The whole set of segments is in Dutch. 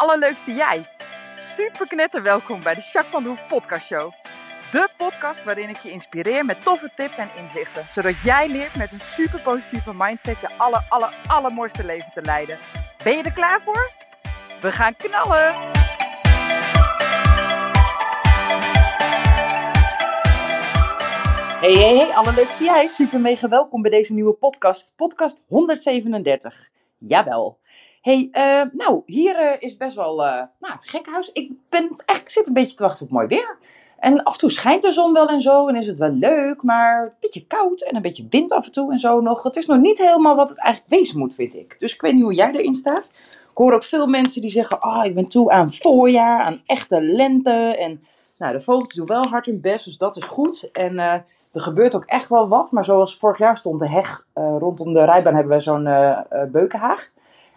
allerleukste jij. Super knetter welkom bij de Jacques van de Hoef podcast show. De podcast waarin ik je inspireer met toffe tips en inzichten. Zodat jij leert met een super positieve mindset je aller, aller, allermooiste leven te leiden. Ben je er klaar voor? We gaan knallen! Hey, hey, hey, allerleukste jij. Super mega welkom bij deze nieuwe podcast. Podcast 137. Jawel. Hey, uh, nou, hier uh, is best wel, uh, nou, gekhuis. Ik ben ik zit een beetje te wachten op mooi weer. En af en toe schijnt de zon wel en zo en is het wel leuk, maar een beetje koud en een beetje wind af en toe en zo nog. Het is nog niet helemaal wat het eigenlijk wezen moet, vind ik. Dus ik weet niet hoe jij erin staat. Ik hoor ook veel mensen die zeggen, ah, oh, ik ben toe aan voorjaar, aan echte lente. En nou, de vogels doen wel hard hun best, dus dat is goed. En er gebeurt ook echt wel wat, maar zoals vorig jaar stond de heg rondom de rijbaan hebben we zo'n beukenhaag.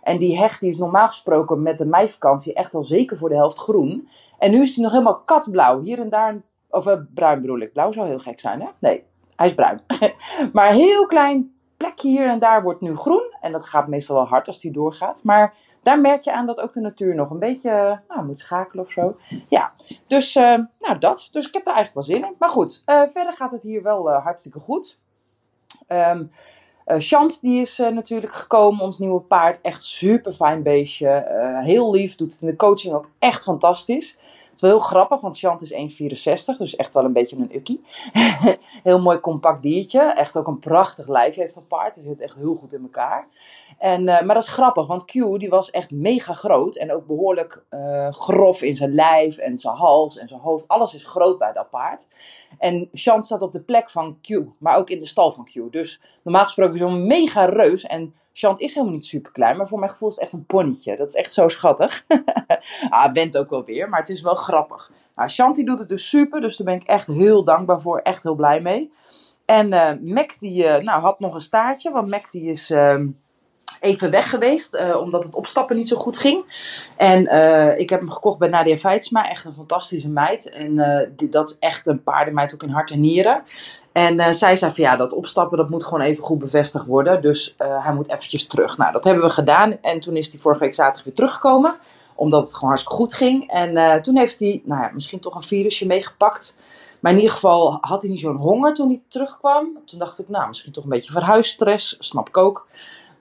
En die heg die is normaal gesproken met de meivakantie echt al zeker voor de helft groen. En nu is die nog helemaal katblauw. Hier en daar, of uh, bruin bedoel ik. Blauw zou heel gek zijn, hè? Nee, hij is bruin. maar een heel klein plekje hier en daar wordt nu groen. En dat gaat meestal wel hard als die doorgaat. Maar daar merk je aan dat ook de natuur nog een beetje nou, moet schakelen of zo. Ja, dus uh, nou dat. Dus ik heb er eigenlijk wel zin in. Maar goed, verder gaat het hier wel hartstikke goed. Um, Chant die is uh, natuurlijk gekomen, ons nieuwe paard. Echt super fijn beestje. Uh, heel lief, doet het in de coaching ook echt fantastisch. Het is wel heel grappig, want Chant is 1,64, dus echt wel een beetje een ukkie. heel mooi compact diertje. Echt ook een prachtig lijf heeft dat paard. Het zit echt heel goed in elkaar. En, maar dat is grappig, want Q die was echt mega groot. En ook behoorlijk grof in zijn lijf en zijn hals en zijn hoofd. Alles is groot bij dat paard. En Chant staat op de plek van Q, maar ook in de stal van Q. Dus normaal gesproken is zo'n mega reus. En Chant is helemaal niet super klein, maar voor mijn gevoel is het echt een ponnetje. Dat is echt zo schattig. ah, went ook wel weer, maar het is wel grappig. Nou, Chant doet het dus super, dus daar ben ik echt heel dankbaar voor. Echt heel blij mee. En uh, Mac die uh, nou, had nog een staartje, want Mac die is... Uh, even weg geweest, uh, omdat het opstappen niet zo goed ging. En uh, ik heb hem gekocht bij Nadia Feitsma, echt een fantastische meid. En die, dat is echt een paardenmeid ook in hart en nieren. En zij zei van ja, dat opstappen dat moet gewoon even goed bevestigd worden. Dus hij moet eventjes terug. Nou, dat hebben we gedaan. En toen is hij vorige week zaterdag weer teruggekomen. Omdat het gewoon hartstikke goed ging. En toen heeft hij, nou ja, misschien toch een virusje meegepakt. Maar in ieder geval had hij niet zo'n honger toen hij terugkwam. Toen dacht ik, nou, misschien toch een beetje verhuisstress. Snap ik ook.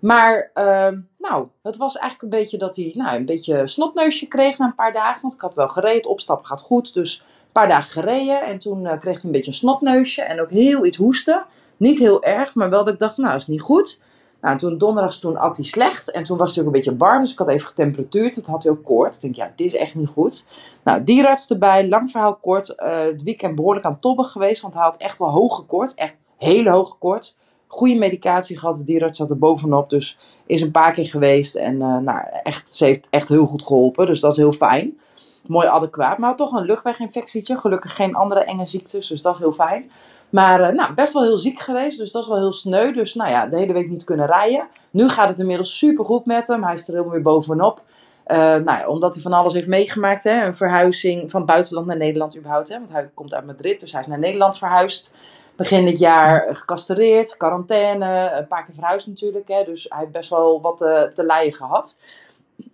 Maar uh, nou, het was eigenlijk een beetje dat hij nou, een beetje snotneusje kreeg na een paar dagen. Want ik had wel gereden, opstappen gaat goed. Dus een paar dagen gereden. En toen uh, kreeg hij een beetje een snotneusje. En ook heel iets hoesten. Niet heel erg, maar wel dat ik dacht, nou, is niet goed. Nou, toen donderdags toen at hij slecht. En toen was hij ook een beetje warm. Dus ik had even getemperatuurd. Het had hij ook. Ik denk, ja, dit is echt niet goed. Nou, dierenarts erbij. Lang verhaal kort. Uh, het weekend behoorlijk aan tobben geweest. Want hij had echt wel hoge koorts. Echt hele hoge koorts goede medicatie gehad. De dierenarts zat er bovenop, dus is een paar keer geweest. En uh, nou, echt, ze heeft echt heel goed geholpen, dus dat is heel fijn. Mooi adequaat, maar toch een luchtweginfectietje. Gelukkig geen andere enge ziektes, dus dat is heel fijn. Maar uh, nou, best wel heel ziek geweest, dus dat is wel heel sneu. Dus nou ja, de hele week niet kunnen rijden. Nu gaat het inmiddels super goed met hem. Hij is er helemaal weer bovenop. Uh, nou ja, omdat hij van alles heeft meegemaakt. Hè, een verhuizing van buitenland naar Nederland überhaupt. Hè, want hij komt uit Madrid, dus hij is naar Nederland verhuisd begin dit jaar gecastreerd, quarantaine, een paar keer verhuisd natuurlijk. Hè, dus hij heeft best wel wat te, eh, te lijden gehad.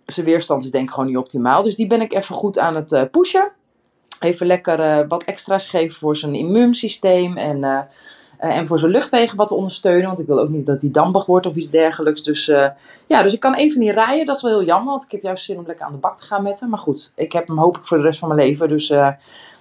Zijn weerstand is denk ik gewoon niet optimaal. Dus die ben ik even goed aan het uh, pushen. Even lekker wat extra's geven voor zijn immuunsysteem en, en voor zijn luchtwegen wat te ondersteunen. Want ik wil ook niet dat hij dampig wordt of iets dergelijks. Dus ja, dus ik kan even niet rijden. Dat is wel heel jammer, want ik heb juist zin om lekker aan de bak te gaan met hem. Maar goed, ik heb hem hopelijk voor de rest van mijn leven. Dus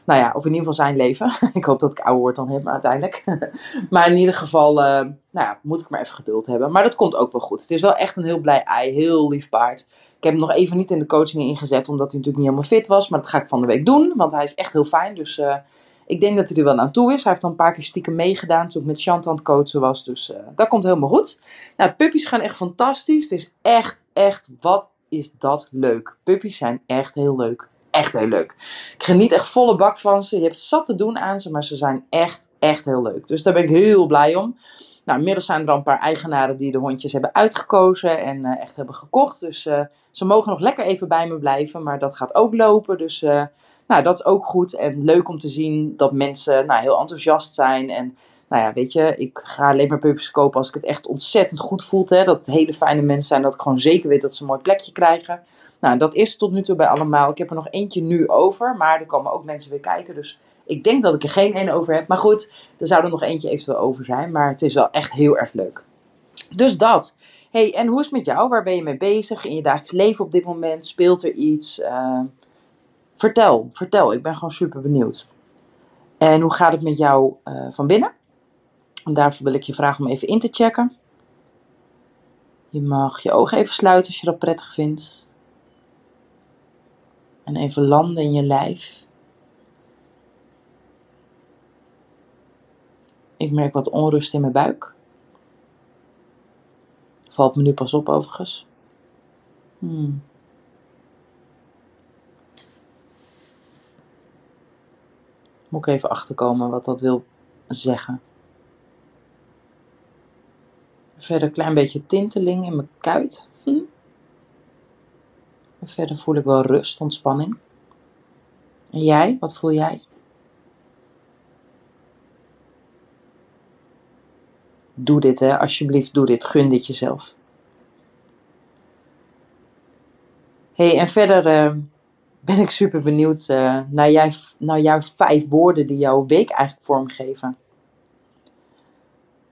nou ja, of in ieder geval zijn leven. ik hoop dat ik ouder word dan hem uiteindelijk. maar in ieder geval, uh, nou ja, moet ik maar even geduld hebben. Maar dat komt ook wel goed. Het is wel echt een heel blij ei, heel lief paard. Ik heb hem nog even niet in de coaching ingezet, omdat hij natuurlijk niet helemaal fit was. Maar dat ga ik van de week doen, want hij is echt heel fijn. Dus uh, ik denk dat hij er wel aan toe is. Hij heeft al een paar keer stiekem meegedaan toen ik met Chant aan het coachen was. Dus uh, dat komt helemaal goed. Nou, puppies gaan echt fantastisch. Het is echt, echt, wat is dat leuk. Puppies zijn echt heel leuk echt heel leuk. Ik geniet echt volle bak van ze. Je hebt zat te doen aan ze, maar ze zijn echt, echt heel leuk. Dus daar ben ik heel blij om. Nou, inmiddels zijn er een paar eigenaren die de hondjes hebben uitgekozen en uh, echt hebben gekocht. Dus uh, ze mogen nog lekker even bij me blijven, maar dat gaat ook lopen. Dus uh, nou, dat is ook goed en leuk om te zien dat mensen nou, heel enthousiast zijn. En nou ja, weet je, ik ga alleen maar puppies kopen als ik het echt ontzettend goed voelt. Dat het hele fijne mensen zijn, dat ik gewoon zeker weet dat ze een mooi plekje krijgen. Nou, dat is tot nu toe bij allemaal. Ik heb er nog eentje nu over, maar er komen ook mensen weer kijken. Dus ik denk dat ik er geen één over heb. Maar goed, er zou er nog eentje eventueel over zijn. Maar het is wel echt heel erg leuk. Dus dat. hey, en hoe is het met jou? Waar ben je mee bezig in je dagelijks leven op dit moment? Speelt er iets? Uh, vertel, vertel. Ik ben gewoon super benieuwd. En hoe gaat het met jou uh, van binnen? En daarvoor wil ik je vragen om even in te checken. Je mag je ogen even sluiten als je dat prettig vindt. En even landen in je lijf. Ik merk wat onrust in mijn buik. Valt me nu pas op overigens. Hmm. Moet ik even achterkomen wat dat wil zeggen. Verder een klein beetje tinteling in mijn kuit. Hm. Verder voel ik wel rust, ontspanning. En jij, wat voel jij? Doe dit, hè. Alsjeblieft, doe dit. Gun dit jezelf. hey, en verder uh, ben ik super benieuwd uh, naar, jij, naar jouw vijf woorden die jouw week eigenlijk vormgeven.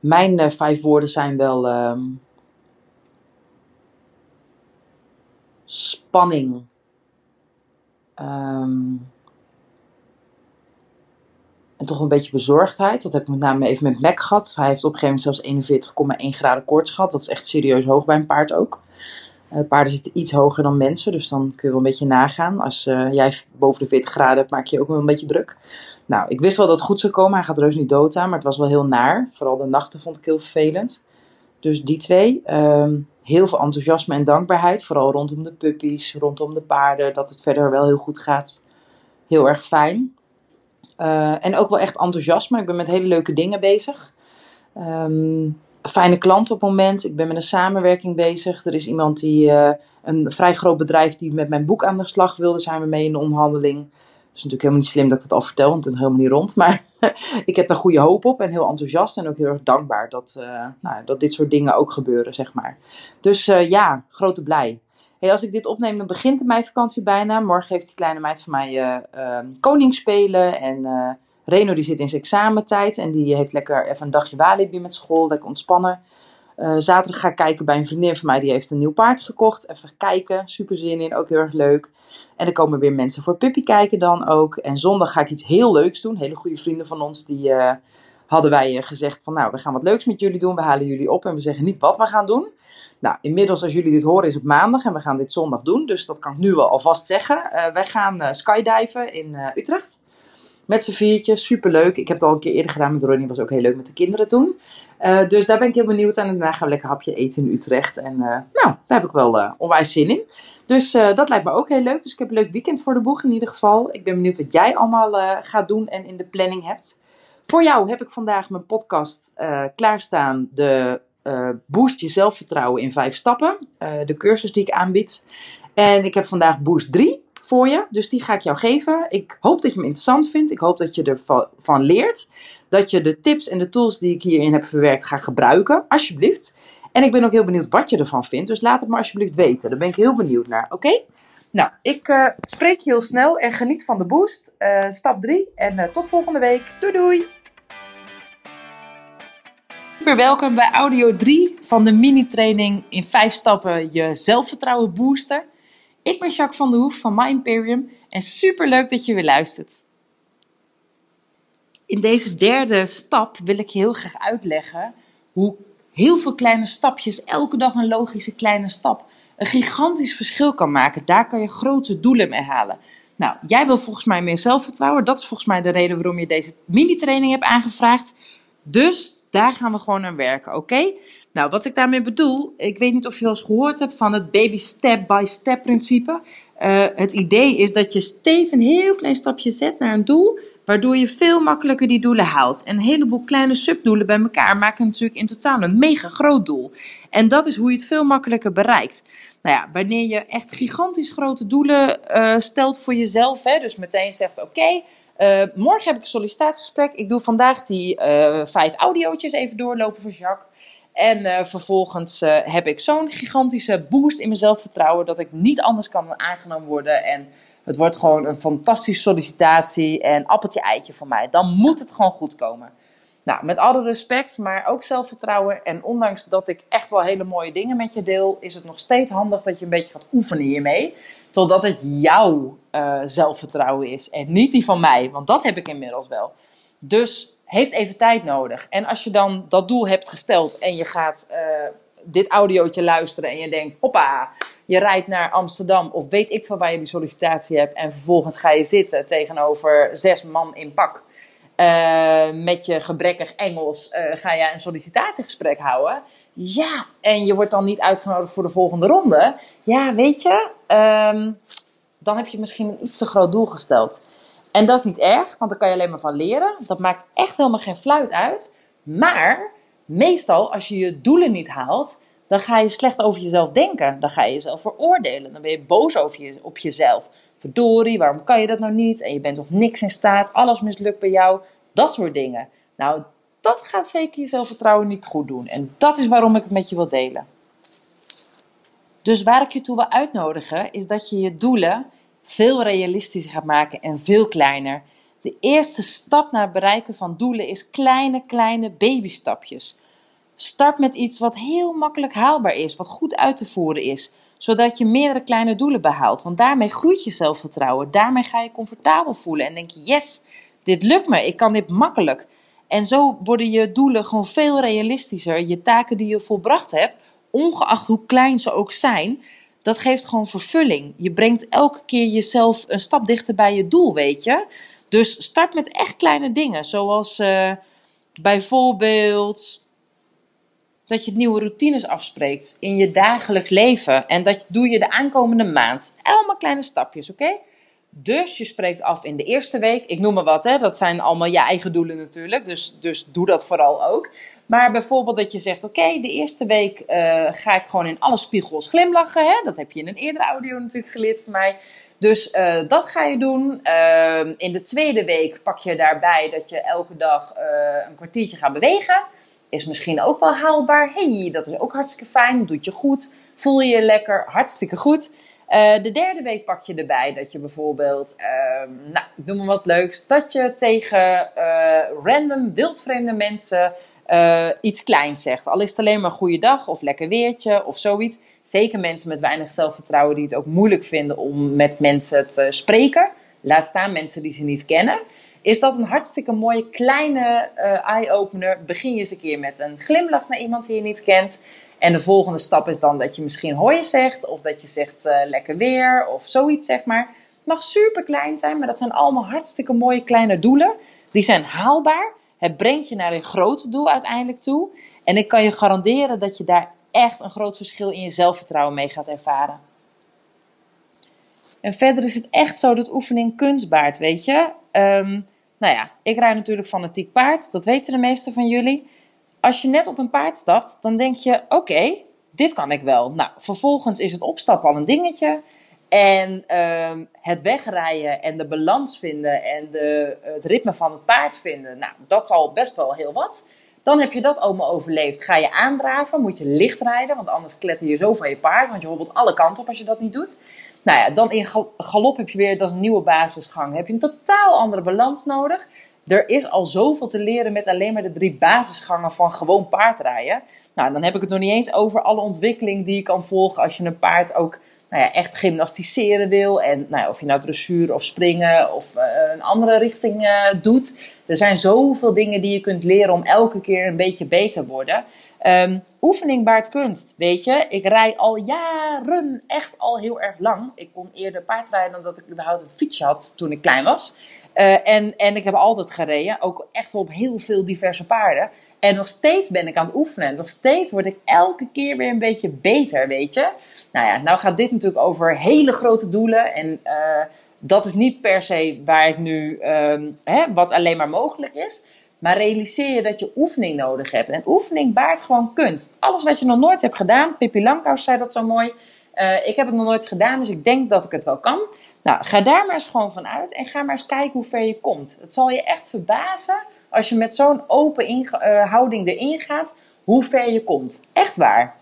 Mijn uh, vijf woorden zijn wel uh, spanning, um, en toch een beetje bezorgdheid. Dat heb ik met name even met Mac gehad. Hij heeft op een gegeven moment zelfs 41,1 graden koorts gehad. Dat is echt serieus hoog bij een paard ook. Uh, paarden zitten iets hoger dan mensen, dus dan kun je wel een beetje nagaan. Als uh, jij boven de 40 graden hebt, maak je ook wel een beetje druk. Nou, ik wist wel dat het goed zou komen. Hij gaat heus niet dood aan, maar het was wel heel naar. Vooral de nachten vond ik heel vervelend. Dus die twee. Um, heel veel enthousiasme en dankbaarheid. Vooral rondom de puppies, rondom de paarden. Dat het verder wel heel goed gaat. Heel erg fijn. Uh, en ook wel echt enthousiasme. Ik ben met hele leuke dingen bezig. Um, fijne klant op het moment. Ik ben met een samenwerking bezig. Er is iemand die, uh, een vrij groot bedrijf die met mijn boek aan de slag wilde. Zijn we mee in de onderhandeling. Is natuurlijk helemaal niet slim dat ik het al vertel, want het is helemaal niet rond. Maar ik heb daar goede hoop op en heel enthousiast en ook heel erg dankbaar dat, uh, nou, dat dit soort dingen ook gebeuren, zeg maar. Dus uh, ja, grote blij. Hey, als ik dit opneem, dan begint de meivakantie bijna. Morgen heeft die kleine meid van mij uh, koning spelen. En Reno die zit in zijn examentijd. En die heeft lekker even een dagje Walibi met school. Lekker ontspannen. Zaterdag ga ik kijken bij een vriendin van mij. Die heeft een nieuw paard gekocht. Even kijken. Super zin in. Ook heel erg leuk. En er komen weer mensen voor Puppy kijken dan ook. En zondag ga ik iets heel leuks doen. Hele goede vrienden van ons die hadden wij gezegd van nou, we gaan wat leuks met jullie doen. We halen jullie op en we zeggen niet wat we gaan doen. Nou, inmiddels als jullie dit horen is het maandag en we gaan dit zondag doen. Dus dat kan ik nu wel alvast zeggen. Wij gaan skydiven in Utrecht. Met z'n viertjes, superleuk. Ik heb het al een keer eerder gedaan met Ronnie, was ook heel leuk met de kinderen toen. Dus daar ben ik heel benieuwd aan. En daarna gaan we lekker hapje eten in Utrecht. En nou, daar heb ik wel onwijs zin in. Dus dat lijkt me ook heel leuk. Dus ik heb een leuk weekend voor de boeg in ieder geval. Ik ben benieuwd wat jij allemaal gaat doen en in de planning hebt. Voor jou heb ik vandaag mijn podcast klaarstaan. De boost je zelfvertrouwen in vijf stappen. De cursus die ik aanbied. En ik heb vandaag boost 3 voor je. Dus die ga ik jou geven. Ik hoop dat je hem interessant vindt. Ik hoop dat je ervan leert. Dat je de tips en de tools die ik hierin heb verwerkt gaat gebruiken. Alsjeblieft. En ik ben ook heel benieuwd wat je ervan vindt. Dus laat het me alsjeblieft weten. Daar ben ik heel benieuwd naar. Oké? Nou, ik uh, spreek je heel snel en geniet van de boost. stap 3. En tot volgende week. Doei doei! Super welkom bij audio 3 van de mini-training in 5 stappen je zelfvertrouwen boosten. Ik ben Jacques van der Hoef van My Imperium en super leuk dat je weer luistert. In deze derde stap wil ik je heel graag uitleggen hoe heel veel kleine stapjes, elke dag een logische kleine stap, een gigantisch verschil kan maken. Daar kan je grote doelen mee halen. Nou, jij wil volgens mij meer zelfvertrouwen. Dat is volgens mij de reden waarom je deze mini-training hebt aangevraagd. Dus daar gaan we gewoon aan werken, oké? Nou, wat ik daarmee bedoel, ik weet niet of je wel eens gehoord hebt van het baby step-by-step principe. Uh, het idee is dat je steeds een heel klein stapje zet naar een doel, waardoor je veel makkelijker die doelen haalt. En een heleboel kleine subdoelen bij elkaar maken natuurlijk in totaal een mega groot doel. En dat is hoe je het veel makkelijker bereikt. Nou ja, wanneer je echt gigantisch grote doelen uh, stelt voor jezelf, hè, dus meteen zegt: oké, Uh, morgen heb ik een sollicitatiegesprek. Ik doe vandaag die uh, vijf audiootjes even doorlopen voor Jacques. En uh, vervolgens heb ik zo'n gigantische boost in mijn zelfvertrouwen dat ik niet anders kan dan aangenomen worden. En het wordt gewoon een fantastische sollicitatie en appeltje eitje voor mij. Dan moet het gewoon goed komen. Nou, met alle respect, maar ook zelfvertrouwen. En ondanks dat ik echt wel hele mooie dingen met je deel, is het nog steeds handig dat je een beetje gaat oefenen hiermee. Totdat het jouw uh, zelfvertrouwen is en niet die van mij. Want dat heb ik inmiddels wel. Dus heeft even tijd nodig. En als je dan dat doel hebt gesteld en je gaat uh, dit audiootje luisteren en je denkt, hoppa, je rijdt naar Amsterdam of weet ik van waar je die sollicitatie hebt. En vervolgens ga je zitten tegenover zes man in pak. Uh, met je gebrekkig Engels ga je een sollicitatiegesprek houden. Ja, en je wordt dan niet uitgenodigd voor de volgende ronde. Ja, weet je, um, dan heb je misschien een iets te groot doel gesteld. En dat is niet erg, want daar kan je alleen maar van leren. Dat maakt echt helemaal geen fluit uit. Maar meestal, als je je doelen niet haalt, dan ga je slecht over jezelf denken. Dan ga je jezelf veroordelen. Dan ben je boos over je, op jezelf. Verdorie, waarom kan je dat nou niet? En je bent toch niks in staat. Alles mislukt bij jou. Dat soort dingen. Nou, dat gaat zeker je zelfvertrouwen niet goed doen. En dat is waarom ik het met je wil delen. Dus waar ik je toe wil uitnodigen, is dat je je doelen veel realistischer gaat maken en veel kleiner. De eerste stap naar het bereiken van doelen is kleine, kleine babystapjes. Start met iets wat heel makkelijk haalbaar is, wat goed uit te voeren is, zodat je meerdere kleine doelen behaalt. Want daarmee groeit je zelfvertrouwen, daarmee ga je comfortabel voelen en denk je: yes, dit lukt me, ik kan dit makkelijk. En zo worden je doelen gewoon veel realistischer. Je taken die je volbracht hebt, ongeacht hoe klein ze ook zijn, dat geeft gewoon vervulling. Je brengt elke keer jezelf een stap dichter bij je doel, weet je. Dus start met echt kleine dingen, zoals uh, bijvoorbeeld dat je nieuwe routines afspreekt in je dagelijks leven. En dat doe je de aankomende maand. Allemaal kleine stapjes, oké? Dus je spreekt af in de eerste week. Ik noem maar wat, hè? dat zijn allemaal je eigen doelen natuurlijk. Dus, dus doe dat vooral ook. Maar bijvoorbeeld dat je zegt: Oké, de eerste week uh, ga ik gewoon in alle spiegels glimlachen. Hè? Dat heb je in een eerdere audio natuurlijk geleerd van mij. Dus uh, dat ga je doen. Uh, in de tweede week pak je daarbij dat je elke dag uh, een kwartiertje gaat bewegen. Is misschien ook wel haalbaar. hey, dat is ook hartstikke fijn. Doet je goed. Voel je je lekker. Hartstikke goed. De derde week pak je erbij dat je bijvoorbeeld, uh, nou, noem maar wat leuks, dat je tegen random wildvreemde mensen uh, iets kleins zegt. Al is het alleen maar goede dag of lekker weertje of zoiets. Zeker mensen met weinig zelfvertrouwen die het ook moeilijk vinden om met mensen te spreken. Laat staan mensen die ze niet kennen. Is dat een hartstikke mooie kleine eye-opener. Begin je eens een keer met een glimlach naar iemand die je niet kent. En de volgende stap is dan dat je misschien hoi zegt, of dat je zegt uh, lekker weer, of zoiets zeg maar. Het mag super klein zijn, maar dat zijn allemaal hartstikke mooie kleine doelen. Die zijn haalbaar. Het brengt je naar een groot doel uiteindelijk toe. En ik kan je garanderen dat je daar echt een groot verschil in je zelfvertrouwen mee gaat ervaren. En verder is het echt zo dat oefening kunst baart, weet je. Um, nou ja, ik rijd natuurlijk fanatiek paard. Dat weten de meesten van jullie als je net op een paard stapt, dan denk je: oké, dit kan ik wel. Nou, vervolgens is het opstappen al een dingetje. En uh, het wegrijden en de balans vinden en de, het ritme van het paard vinden, nou, dat zal best wel heel wat. Dan heb je dat allemaal overleefd. Ga je aandraven, moet je licht rijden, want anders kletter je zo van je paard, want je hobbelt alle kanten op als je dat niet doet. Nou ja, dan in galop heb je weer, dat is een nieuwe basisgang, heb je een totaal andere balans nodig. Er is al zoveel te leren met alleen maar de drie basisgangen van gewoon paardrijden. Nou, dan heb ik het nog niet eens over alle ontwikkeling die je kan volgen als je een paard ook nou echt gymnastiseren wil. En nou ja, of je nou dressuur of springen of uh, een andere richting uh, doet. Er zijn zoveel dingen die je kunt leren om elke keer een beetje beter te worden. Um, oefening baart kunst, weet je. Ik rij al jaren, echt al heel erg lang. Ik kon eerder paardrijden dan dat ik überhaupt een fiets had toen ik klein was. Uh, en, en ik heb altijd gereden, ook echt op heel veel diverse paarden. En nog steeds ben ik aan het oefenen. Nog steeds word ik elke keer weer een beetje beter, weet je. Nou ja, nou gaat dit natuurlijk over hele grote doelen. En uh, dat is niet per se waar ik nu, um, hè, wat alleen maar mogelijk is. Maar realiseer je dat je oefening nodig hebt. En oefening baart gewoon kunst. Alles wat je nog nooit hebt gedaan, Pippi Langkous zei dat zo mooi. Eh, ik heb het nog nooit gedaan, dus ik denk dat ik het wel kan. Nou, ga daar maar eens gewoon van uit en ga maar eens kijken hoe ver je komt. Het zal je echt verbazen als je met zo'n open uh, houding erin gaat, hoe ver je komt. Echt waar.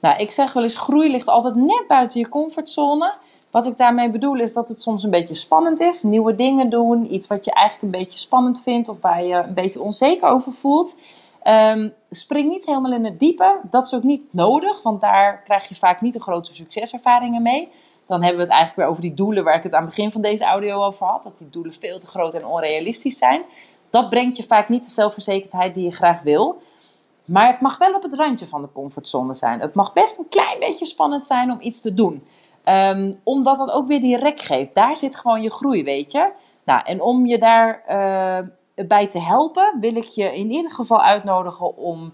Nou, ik zeg wel eens, groei ligt altijd net buiten je comfortzone. Wat ik daarmee bedoel is dat het soms een beetje spannend is. Nieuwe dingen doen, iets wat je eigenlijk een beetje spannend vindt of waar je een beetje onzeker over voelt. Um, spring niet helemaal in het diepe. Dat is ook niet nodig, want daar krijg je vaak niet de grote succeservaringen mee. Dan hebben we het eigenlijk weer over die doelen waar ik het aan het begin van deze audio over had. Dat die doelen veel te groot en onrealistisch zijn. Dat brengt je vaak niet de zelfverzekerdheid die je graag wil. Maar het mag wel op het randje van de comfortzone zijn. Het mag best een klein beetje spannend zijn om iets te doen. Um, omdat dat ook weer die rek geeft. Daar zit gewoon je groei, weet je. Nou, en om je daar uh, bij te helpen, wil ik je in ieder geval uitnodigen om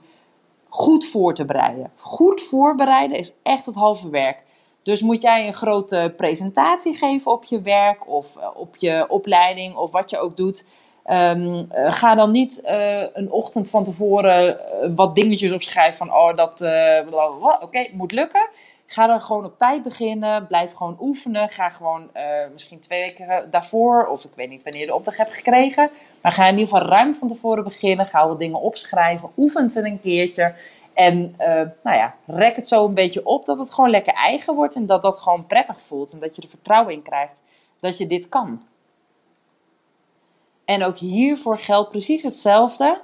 goed voor te bereiden. Goed voorbereiden is echt het halve werk. Dus moet jij een grote presentatie geven op je werk of uh, op je opleiding of wat je ook doet. Um, uh, ga dan niet uh, een ochtend van tevoren wat dingetjes opschrijven van oh dat oké okay, moet lukken. Ga dan gewoon op tijd beginnen. Blijf gewoon oefenen. Ga gewoon uh, misschien twee weken daarvoor, of ik weet niet wanneer je de opdracht hebt gekregen. Maar ga in ieder geval ruim van tevoren beginnen. Ga wat dingen opschrijven. Oefen het een keertje. En uh, nou ja, rek het zo een beetje op dat het gewoon lekker eigen wordt. En dat dat gewoon prettig voelt. En dat je er vertrouwen in krijgt dat je dit kan. En ook hiervoor geldt precies hetzelfde.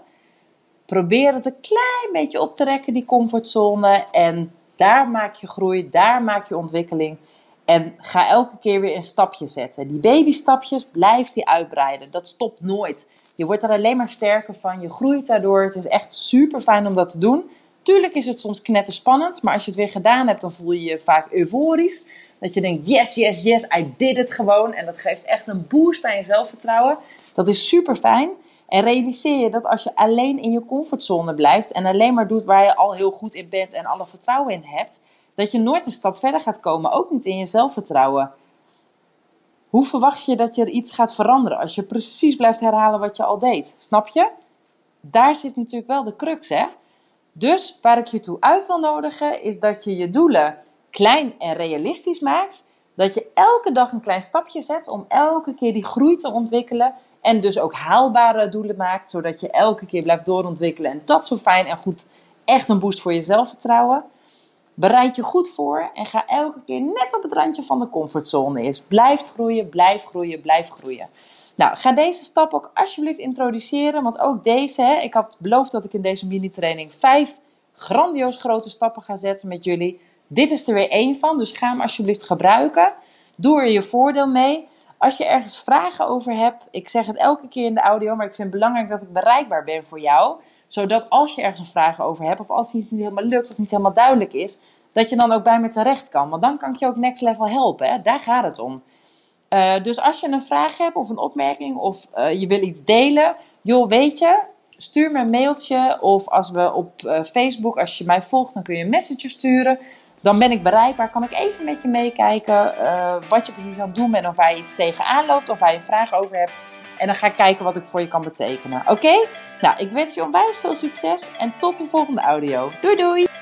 Probeer het een klein beetje op te rekken, die comfortzone. En daar maak je groei, daar maak je ontwikkeling. En ga elke keer weer een stapje zetten. Die babystapjes, blijf die uitbreiden. Dat stopt nooit. Je wordt er alleen maar sterker van. Je groeit daardoor. Het is echt super fijn om dat te doen. Tuurlijk is het soms knetterspannend. Maar als je het weer gedaan hebt, dan voel je je vaak euforisch. Dat je denkt, yes, yes, yes, I did it gewoon. En dat geeft echt een boost aan je zelfvertrouwen. Dat is super fijn. En realiseer je dat als je alleen in je comfortzone blijft en alleen maar doet waar je al heel goed in bent en alle vertrouwen in hebt, dat je nooit een stap verder gaat komen, ook niet in je zelfvertrouwen. Hoe verwacht je dat je er iets gaat veranderen als je precies blijft herhalen wat je al deed? Snap je? Daar zit natuurlijk wel de crux, hè? Dus waar ik je toe uit wil nodigen, is dat je je doelen klein en realistisch maakt. Dat je elke dag een klein stapje zet om elke keer die groei te ontwikkelen en dus ook haalbare doelen maakt, zodat je elke keer blijft doorontwikkelen. En dat zo fijn en goed, echt een boost voor je zelfvertrouwen. Bereid je goed voor en ga elke keer net op het randje van de comfortzone is. Blijf groeien, blijf groeien, blijf groeien. Nou, ga deze stap ook alsjeblieft introduceren, want ook deze, hè, ik had beloofd dat ik in deze mini-training vijf grandioos grote stappen ga zetten met jullie. Dit is er weer één van, dus ga hem alsjeblieft gebruiken. Doe er je voordeel mee. Als je ergens vragen over hebt, ik zeg het elke keer in de audio, maar ik vind het belangrijk dat ik bereikbaar ben voor jou. Zodat als je ergens een vraag over hebt, of als het niet helemaal lukt of niet helemaal duidelijk is, dat je dan ook bij me terecht kan. Want dan kan ik je ook next level helpen. Hè? Daar gaat het om. Uh, dus als je een vraag hebt of een opmerking of uh, je wil iets delen, joh, weet je, stuur me een mailtje. Of als we op uh, Facebook, als je mij volgt, dan kun je een message sturen. Dan ben ik bereikbaar, kan ik even met je meekijken wat je precies aan het doen bent, of waar je iets tegenaan loopt, of waar je een vraag over hebt. En dan ga ik kijken wat ik voor je kan betekenen. Oké? Nou, ik wens je onwijs veel succes en tot de volgende audio. Doei doei!